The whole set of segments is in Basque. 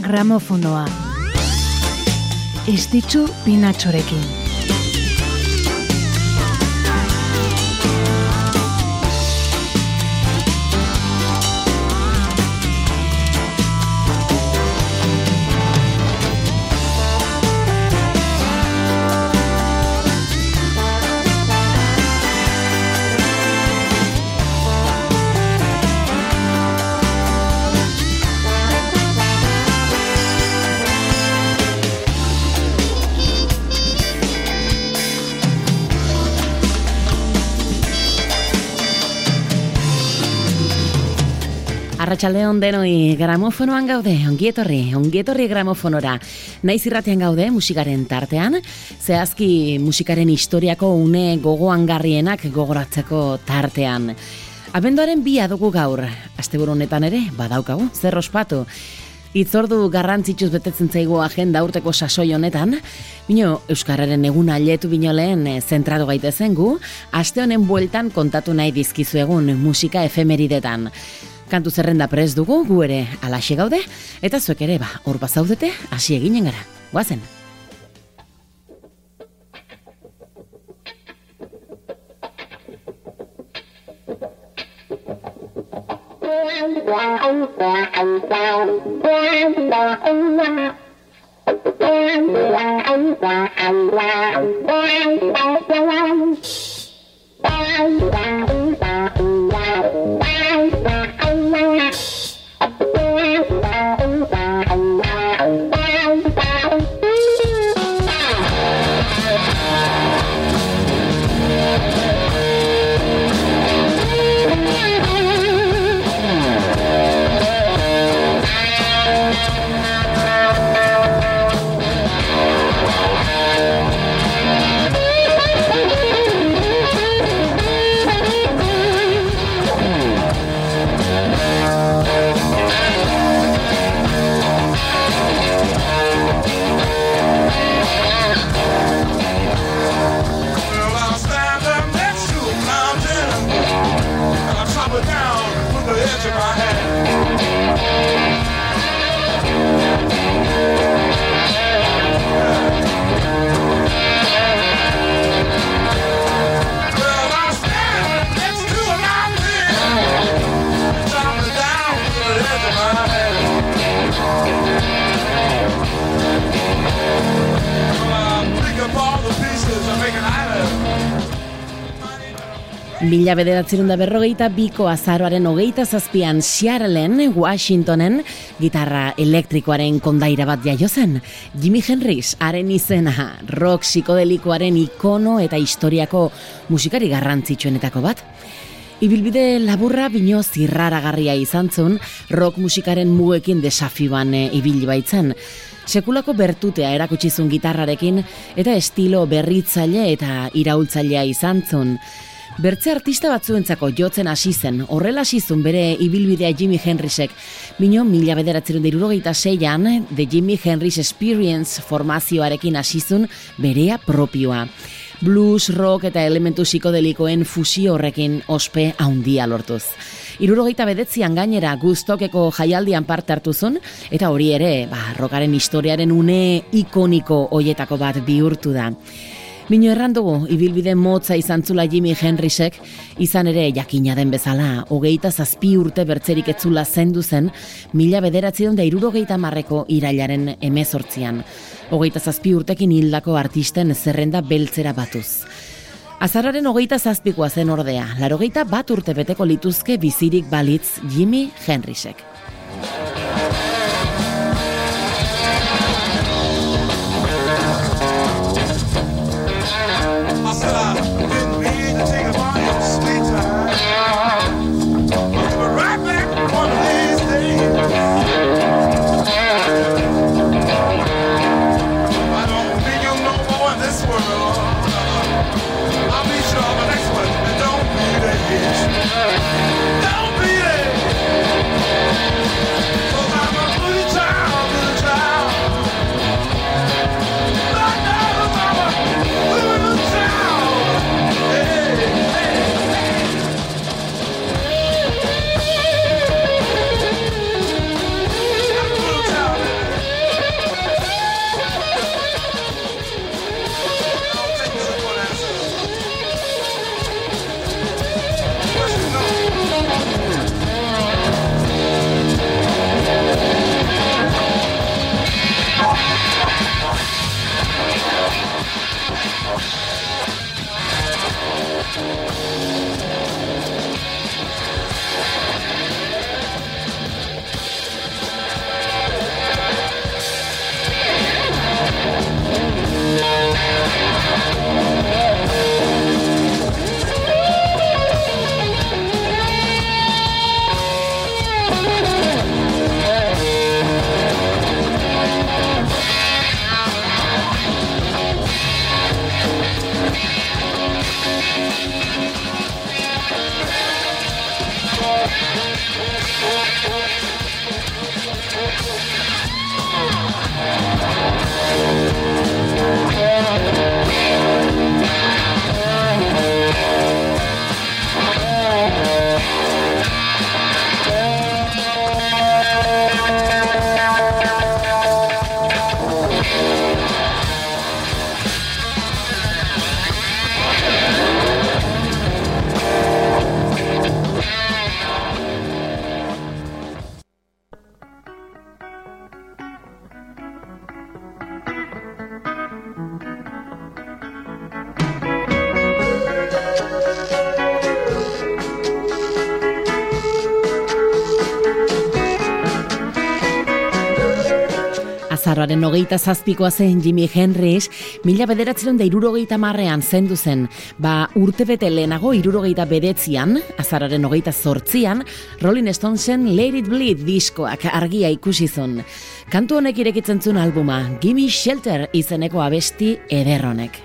gramofonoa. Estitzu pinatxorekin. Arratxalde denoi gramofonoan gaude, ongietorri, ongietorri gramofonora. Naiz irratean gaude musikaren tartean, zehazki musikaren historiako une gogoan garrienak gogoratzeko tartean. Abenduaren bi dugu gaur, asteburu honetan ere, badaukagu, zer ospatu. Itzordu garrantzitsuz betetzen zaigu agenda urteko sasoi honetan, bino Euskararen egun aletu bino lehen eh, zentratu gaitezen gu, aste honen bueltan kontatu nahi dizkizu egun musika efemeridetan. Kantu zerrenda prez dugu, gu ere alaxe gaude, eta zuek ere, ba, hor bazaudete, hasi eginen gara. Guazen! Mila bederatzerun da berrogeita biko azaroaren hogeita zazpian Seattleen, Washingtonen, gitarra elektrikoaren kondaira bat jaio zen. Jimi Hendrix, haren izena, rock psikodelikoaren ikono eta historiako musikari garrantzitsuenetako bat. Ibilbide laburra bino zirraragarria izan zun, rock musikaren mugekin desafioan e, ibili baitzen. Sekulako bertutea erakutsizun gitarrarekin eta estilo berritzaile eta iraultzailea izan zun. Bertze artista batzuentzako jotzen hasi zen, horrela hasi bere ibilbidea Jimi Hendrixek. Bino, mila bederatzerun dirurogeita zeian, The Jimi Hendrix Experience formazioarekin hasi berea propioa. Blues, rock eta elementu psikodelikoen fusio horrekin ospe haundia lortuz. Irurogeita bedetzian gainera guztokeko jaialdian parte hartu zuen, eta hori ere, ba, rockaren historiaren une ikoniko hoietako bat bihurtu da. Bino errandugu, ibilbide motza izan zula Jimi Henrysek, izan ere jakina den bezala, hogeita zazpi urte bertzerik etzula zendu zen, mila bederatzi da irurogeita marreko irailaren emezortzian. Hogeita zazpi urtekin hildako artisten zerrenda beltzera batuz. Azararen hogeita zazpikoa zen ordea, larogeita bat urte beteko lituzke bizirik balitz Jimi Henrysek. Azaroaren hogeita zazpikoa zen Jimi Hendrix, mila bederatzen da irurogeita marrean zendu zen, ba urtebete lehenago irurogeita bedetzian, azaroaren hogeita zortzian, Rolling Stonesen Let It Bleed diskoak argia ikusi zuen. Kantu honek irekitzen zuen albuma, Gimme Shelter izeneko abesti ederronek.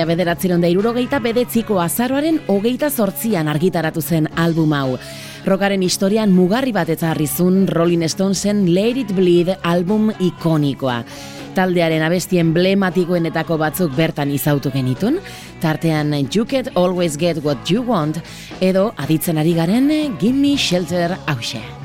Mila bederatzeron da irurogeita bedetziko azaroaren hogeita zortzian argitaratu zen album hau. Rokaren historian mugarri bat etzarrizun Rolling Stonesen Let It Bleed album ikonikoa. Taldearen abesti emblematikoenetako batzuk bertan izautu genitun, tartean You Can Always Get What You Want, edo aditzen ari garen Gimme Shelter hause.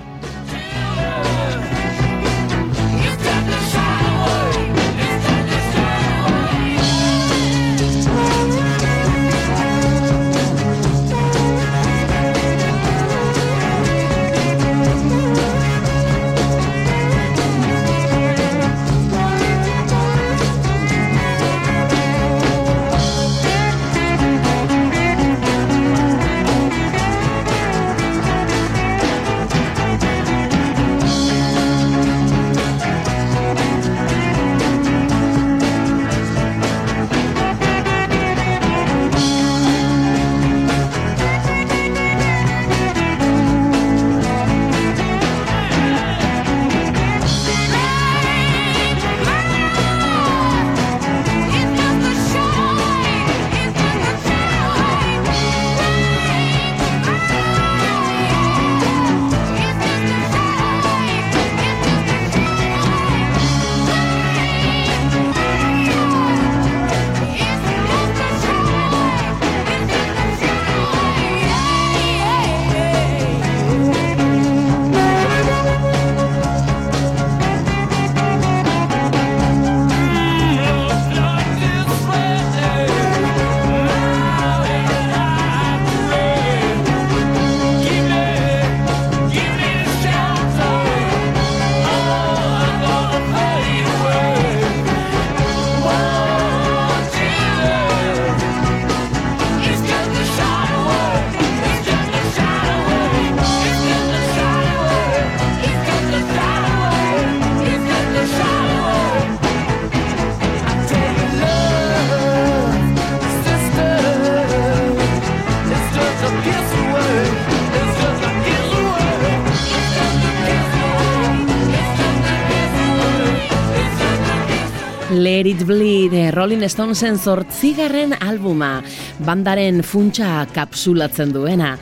Let It Bleed, eh, Rolling Stonesen zortzigarren albuma, bandaren funtsa kapsulatzen duena.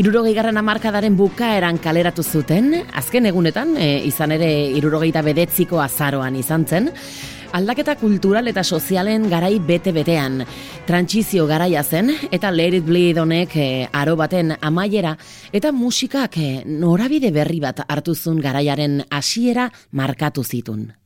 Irurogei garren amarkadaren bukaeran kaleratu zuten, azken egunetan, e, izan ere irurogeita bedetziko azaroan izan zen, Aldaketa kultural eta sozialen garai bete-betean. Trantzizio garaia zen eta Let It Bleed honek e, aro baten amaiera eta musikak norabide berri bat hartuzun garaiaren hasiera markatu zitun.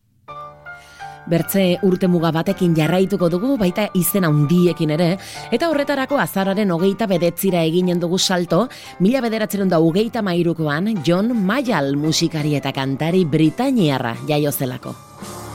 Bertze urte muga batekin jarraituko dugu, baita izena handiekin ere, eta horretarako azararen hogeita bedetzira eginen dugu salto, mila bederatzen da hogeita mairukoan, John Mayall musikari eta kantari Britainiarra jaiozelako. time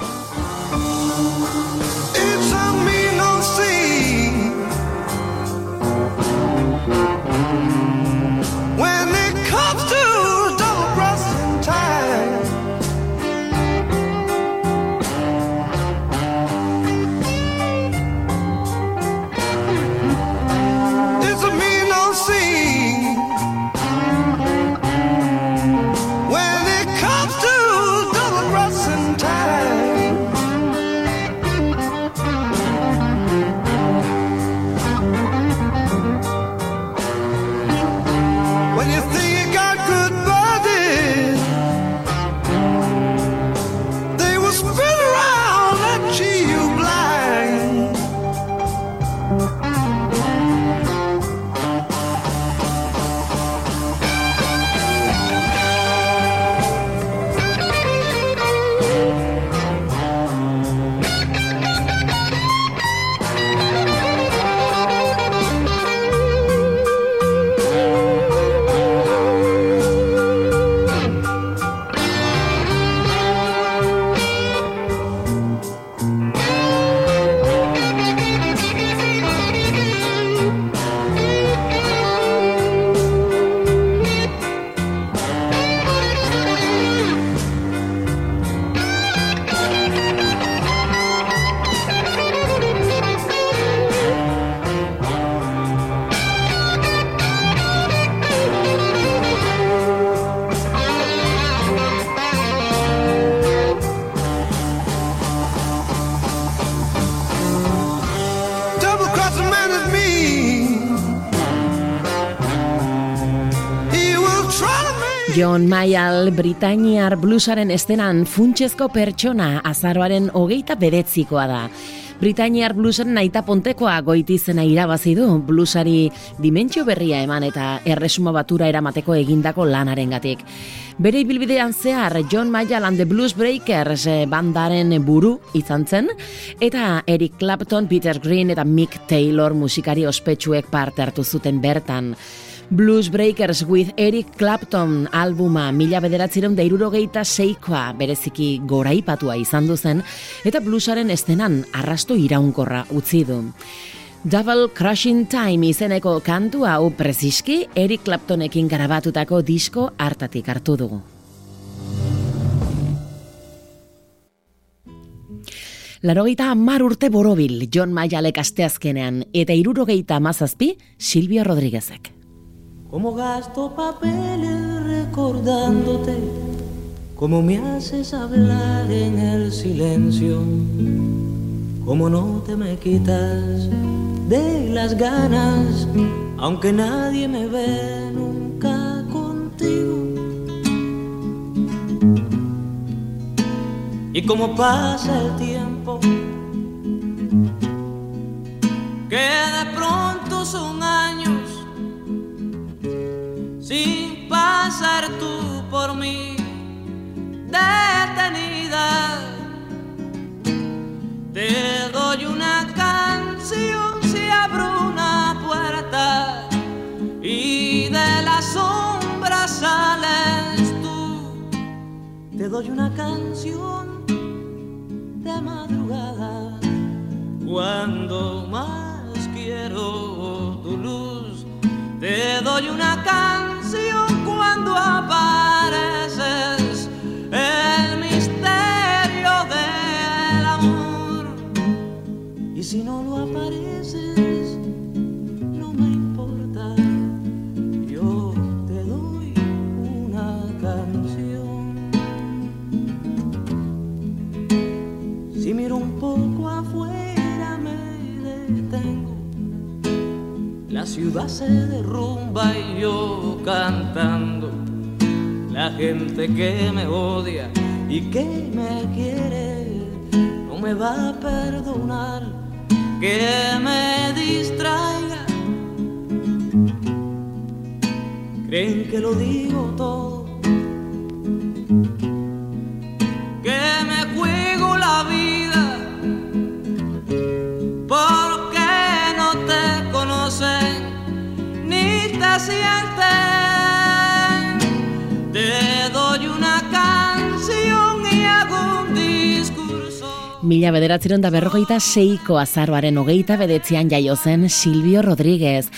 Mayall Britainiar bluesaren estenan funtsezko pertsona azaroaren hogeita bedetzikoa da. Britainiar bluesaren aita pontekoa goitizena irabazi du bluesari dimentsio berria eman eta erresuma batura eramateko egindako lanaren gatik. Bere ibilbidean zehar John Mayall and the Blues Breakers eh, bandaren buru izan zen, eta Eric Clapton, Peter Green eta Mick Taylor musikari ospetsuek parte hartu zuten bertan. Blues Breakers with Eric Clapton albuma mila bederatziron da irurogeita seikoa bereziki goraipatua izan duzen eta bluesaren estenan arrasto iraunkorra utzi du. Double Crushing Time izeneko kantu hau preziski Eric Claptonekin garabatutako disko hartatik hartu dugu. Larogeita mar urte borobil John Mayalek asteazkenean eta irurogeita amazazpi Silvio Rodríguezek. Como gasto papeles recordándote, como me haces hablar en el silencio, como no te me quitas de las ganas, aunque nadie me ve nunca contigo. Y como pasa el tiempo, que de pronto son años pasar tú por mí detenida. Te doy una canción si abro una puerta y de la sombra sales tú. Te doy una canción de madrugada cuando más quiero tu luz. Te doy una canción se derrumba y yo cantando. La gente que me odia y que me quiere no me va a perdonar que me distraiga. Creen que lo digo todo. Mila bederatzeron da berrogeita seiko azaroaren hogeita bedetzean jaio zen Silvio Rodríguez,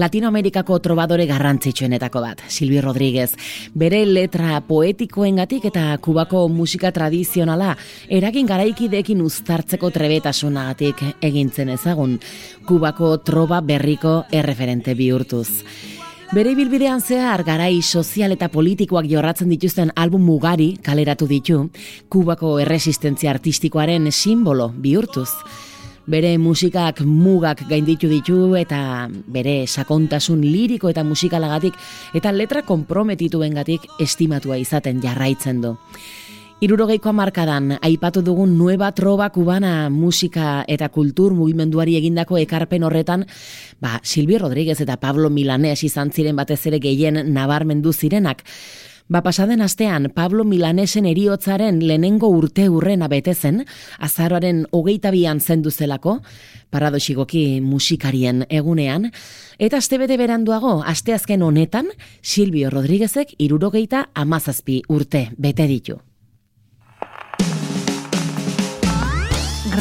Latinoamerikako trobadore garrantzitsuenetako bat, Silvio Rodríguez. Bere letra poetikoengatik eta kubako musika tradizionala eragin garaikidekin uztartzeko trebetasunagatik egintzen ezagun, kubako troba berriko erreferente bihurtuz. Bere bilbidean zehar garai sozial eta politikoak jorratzen dituzten album mugari kaleratu ditu, Kubako erresistentzia artistikoaren simbolo bihurtuz. Bere musikak mugak gainditu ditu eta bere sakontasun liriko eta musikalagatik eta letra komprometituengatik estimatua izaten jarraitzen du. Irurogeiko markadan, aipatu dugun nueva trova kubana musika eta kultur mugimenduari egindako ekarpen horretan, ba, Silvio Rodríguez eta Pablo Milanes izan ziren batez ere gehien nabarmendu zirenak. Ba, pasaden astean, Pablo Milanesen eriotzaren lehenengo urte urrena betezen, azaroaren hogeita bian zendu zelako, paradoxigoki musikarien egunean, eta astebete beranduago, asteazken honetan, Silvio Rodríguezek irurogeita amazazpi urte bete ditu.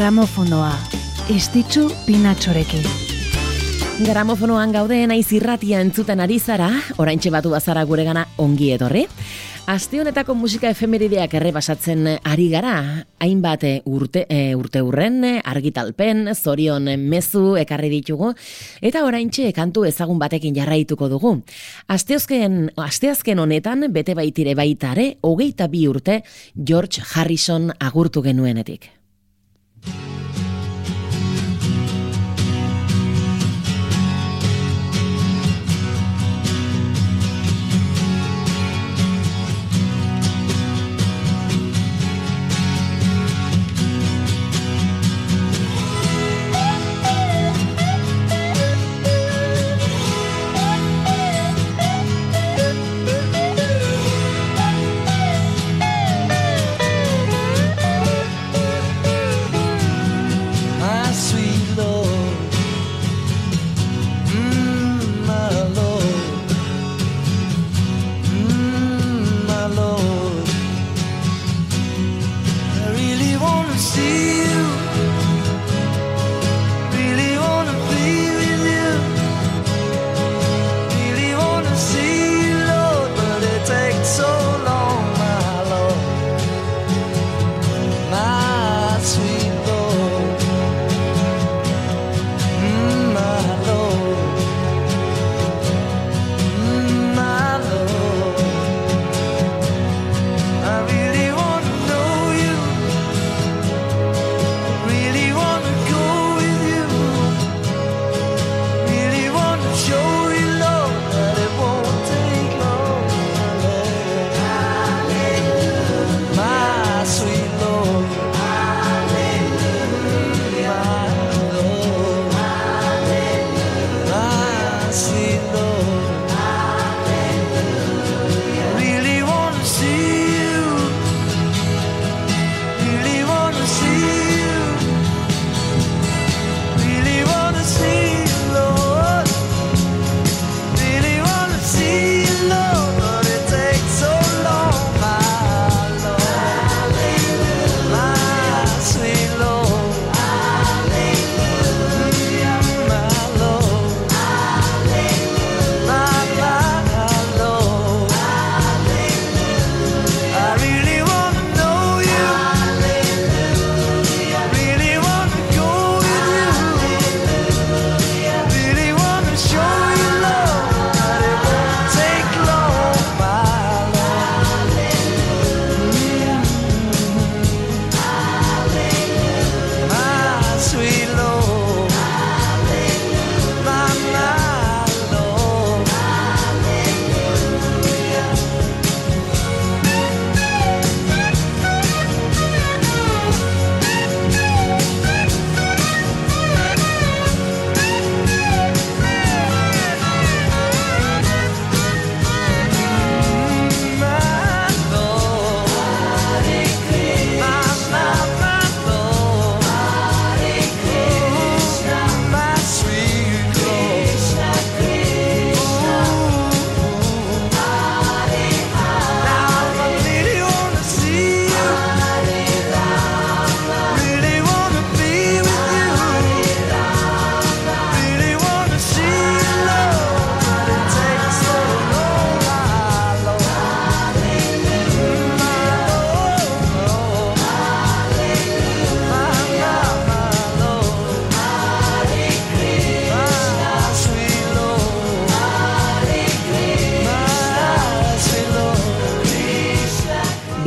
Gramofonoa, istitzu pinatxorekin. Gramofonoan gaude naiz irratia entzuten ari zara, oraintxe batu bazara gure gana ongi etorri. Aste honetako musika efemerideak errebasatzen ari gara, hainbat urte, e, urte urren, argitalpen, zorion mezu ekarri ditugu, eta oraintxe kantu ezagun batekin jarraituko dugu. Asteazken, asteazken honetan, bete baitire baitare, hogeita bi urte, George Harrison agurtu genuenetik. Bye.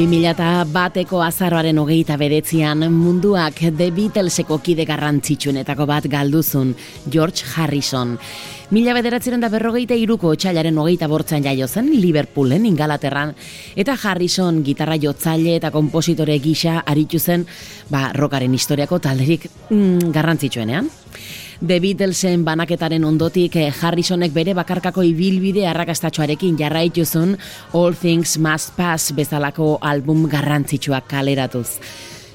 2001ko azaroaren hogeita bedetzian munduak The Beatleseko kide garrantzitsuenetako bat galduzun, George Harrison. Mila bederatzeren da berrogeita iruko otxailaren hogeita bortzan jaio zen Liverpoolen ingalaterran, eta Harrison gitarra jotzaile eta kompositore gisa aritu zen ba, rokaren historiako talderik mm, garrantzitsuenean. The Beatlesen banaketaren ondotik eh, Harrisonek bere bakarkako ibilbide arrakastatxoarekin jarraituzun All Things Must Pass bezalako album garrantzitsuak kaleratuz.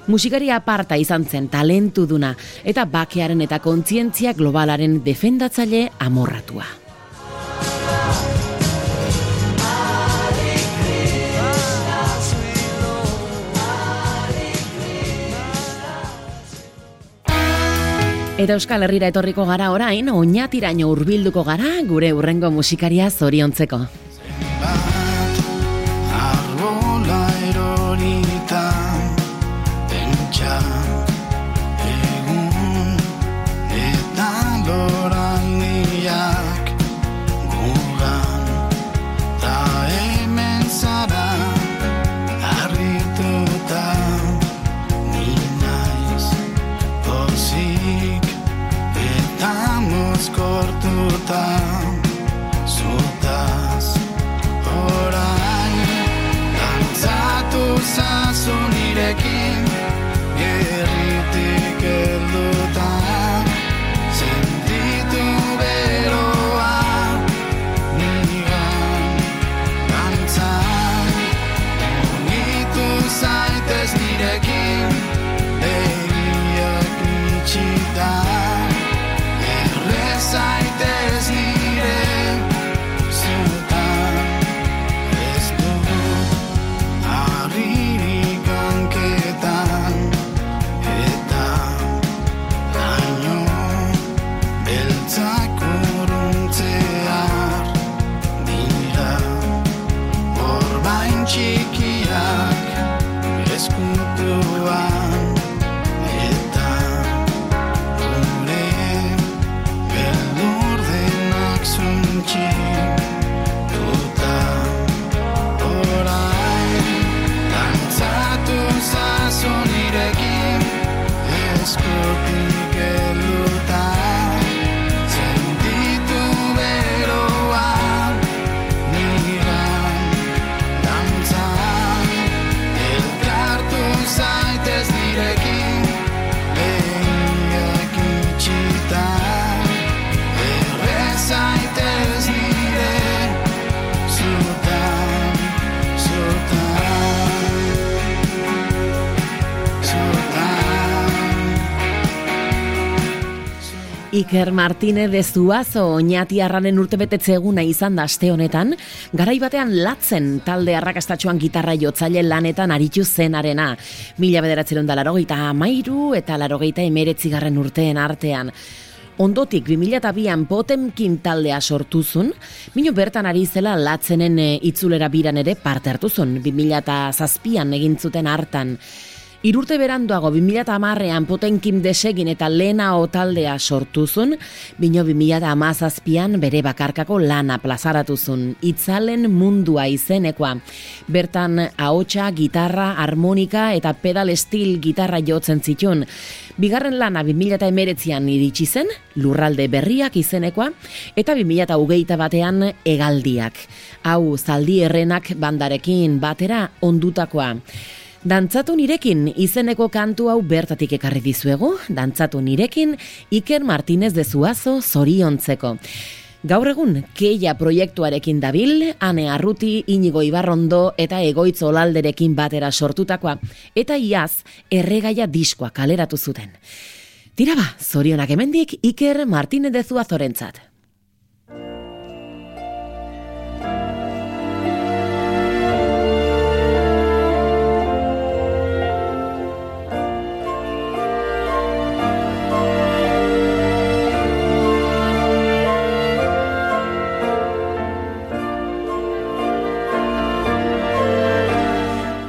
Musikaria aparta izan zen talentu duna eta bakearen eta kontzientzia globalaren defendatzaile amorratua. Eta Euskal Herrira etorriko gara orain, oinatiraino hurbilduko gara gure urrengo musikaria zoriontzeko. Iker Martínez de Zuazo oñati arranen urte betetze eguna izan da aste honetan, garai batean latzen talde arrakastatxoan gitarra jotzaile lanetan aritu zenarena. Mila bederatzen da larogeita amairu eta larogeita emeretzigarren urteen artean. Ondotik 2002an Potemkin taldea sortuzun, minu bertan ari zela latzenen eh, itzulera biran ere parte hartuzun, 2007an egin zuten hartan. Irurte beranduago 2008an potenkim desegin eta lena otaldea sortuzun, bino 2008an bere bakarkako lana plazaratuzun, itzalen mundua izenekoa. Bertan ahotsa, gitarra, harmonika eta pedal estil gitarra jotzen zitun. Bigarren lana 2008an iritsi zen, lurralde berriak izenekoa, eta 2008 batean egaldiak. Hau, zaldi errenak bandarekin batera ondutakoa. Dantzatu nirekin izeneko kantu hau bertatik ekarri dizuegu, dantzatu nirekin Iker Martinez de Zuazo zoriontzeko. Gaur egun, keia proiektuarekin dabil, ane arruti, inigo ibarrondo eta egoitz olalderekin batera sortutakoa, eta iaz, erregaia diskoa kaleratu zuten. Tira ba, zorionak hemendik Iker Martinez de Zuazorentzat.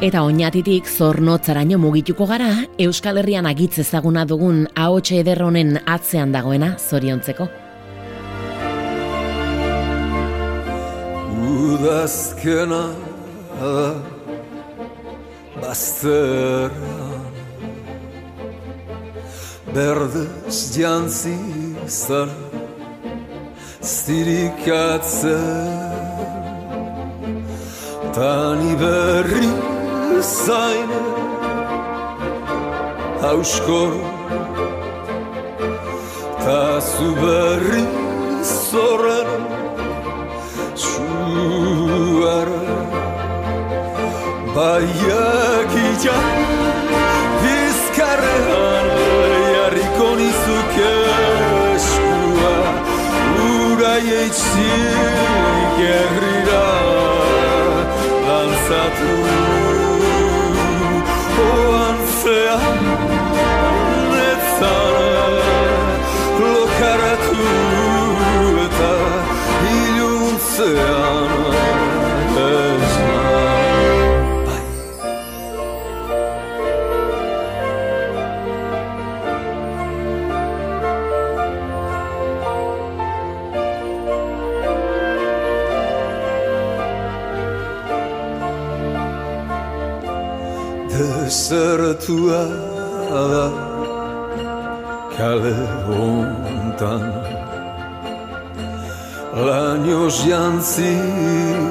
Eta oinatitik zornotzaraino mugituko gara, Euskal Herrian agitz ezaguna dugun ahotxe ederronen atzean dagoena zoriontzeko. Udazkena bazterrean Berdez jantzi zara Zirikatzen Tani berri zaine Hauskor Ta zu berri zorren Zuara Baiak ikan Bizkarrean Jarriko nizuk eskua eitzik hontan Lainoz jantzi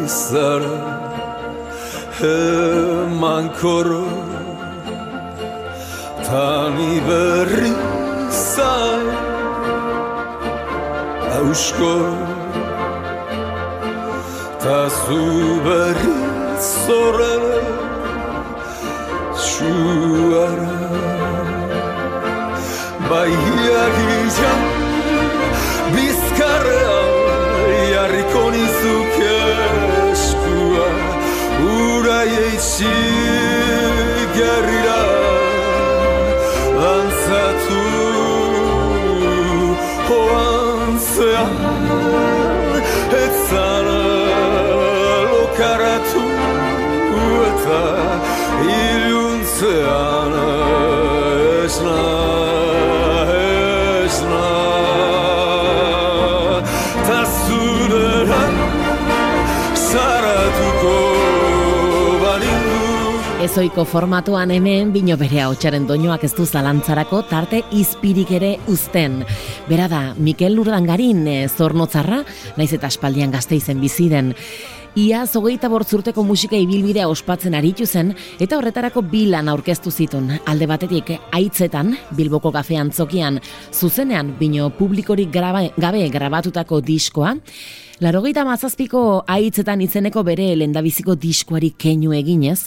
zara eman koro Tani berri zai ausko Ta zu berri zorrela Shuara. Baiak Eitzi gerrira Lantzatu Oan zean Ez zara Lokaratu Eta iluntzean esna, esna Ezoiko formatuan hemen bino bere hautsaren doinoak ez du zalantzarako tarte izpirik ere uzten. Bera da, Mikel Lurdangarin e, zornotzarra, naiz eta aspaldian gazteizen bizi den. Ia zogeita bortzurteko musika ibilbidea ospatzen aritu zen, eta horretarako bilan aurkeztu zitun. Alde batetik, aitzetan, Bilboko kafean zokian, zuzenean, bino publikorik graba, gabe grabatutako diskoa, Larogeita mazazpiko aitzetan izeneko bere lendabiziko diskoari keinu eginez,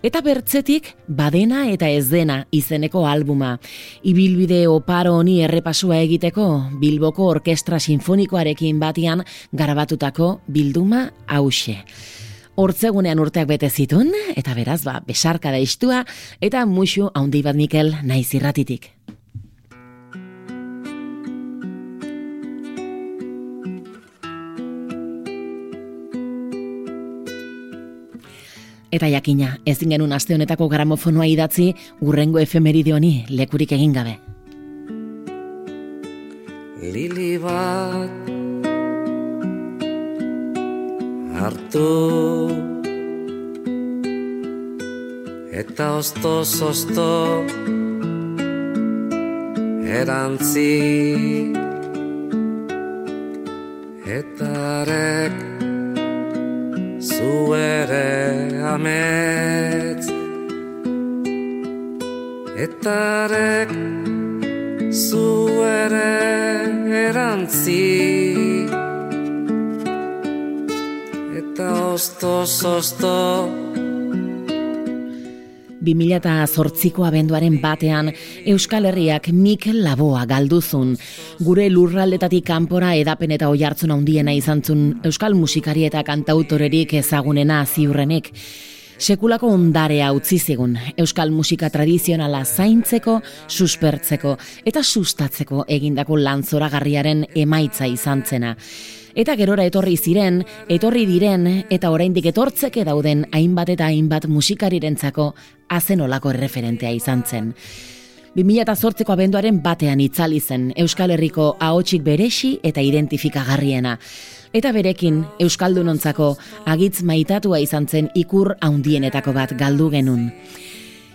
eta bertzetik badena eta ez dena izeneko albuma. Ibilbide oparo honi errepasua egiteko Bilboko Orkestra Sinfonikoarekin batian garabatutako bilduma hause. Hortzegunean urteak bete zitun, eta beraz ba, besarka da istua, eta musu haundi bat Mikel naiz irratitik. Eta jakina, ezin genuen aste honetako gramofonoa idatzi urrengo efemeride honi lekurik egin gabe. Lili bat hartu eta ostoz osto erantzi eta amets. Eta arek zu ere erantzi. Eta ostoz osto 2008ko abenduaren batean Euskal Herriak Mikel Laboa galduzun. Gure lurraldetatik kanpora edapen eta oihartzun handiena izan zun Euskal musikari eta kantautorerik ezagunena ziurrenik. Sekulako ondarea utzi zigun Euskal musika tradizionala zaintzeko, suspertzeko eta sustatzeko egindako lanzoragarriaren emaitza izan zena. Eta gerora etorri ziren, etorri diren eta oraindik etortzeke dauden hainbat eta hainbat musikarirentzako azenolako erreferentea izan zen. 2008ko abenduaren batean itzali zen Euskal Herriko ahotsik beresi eta identifikagarriena. Eta berekin Euskaldunontzako agitz maitatua izan zen ikur haundienetako bat galdu genun.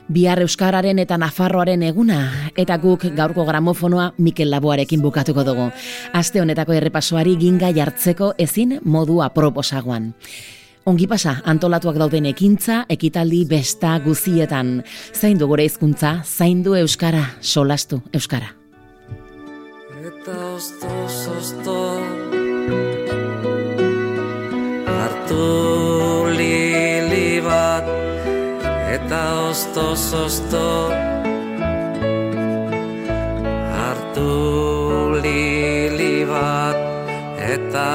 Bihar Euskararen eta Nafarroaren eguna, eta guk gaurko gramofonoa Mikel Laboarekin bukatuko dugu. Aste honetako errepasoari ginga jartzeko ezin modua proposagoan. Ongi pasa, antolatuak dauden ekintza, ekitaldi besta guzietan. Zaindu gure hizkuntza, zaindu euskara, solastu euskara. Eta osto, osto Hartu Eta osto, osto Hartu lili bat Eta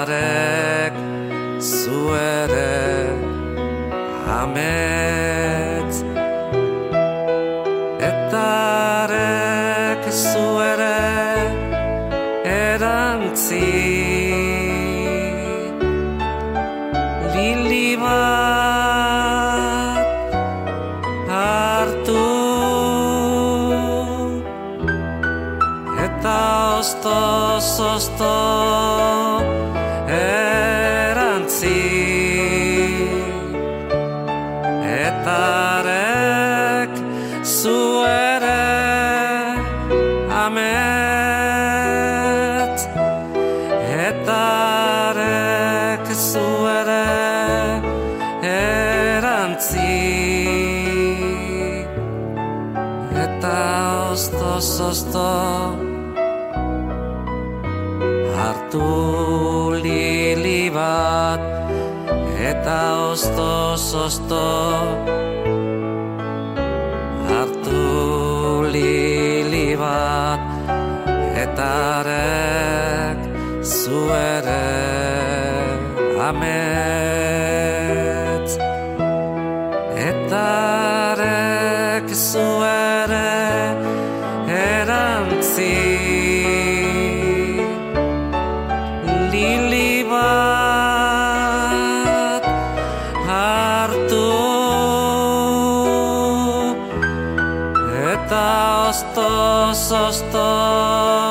arek osto osto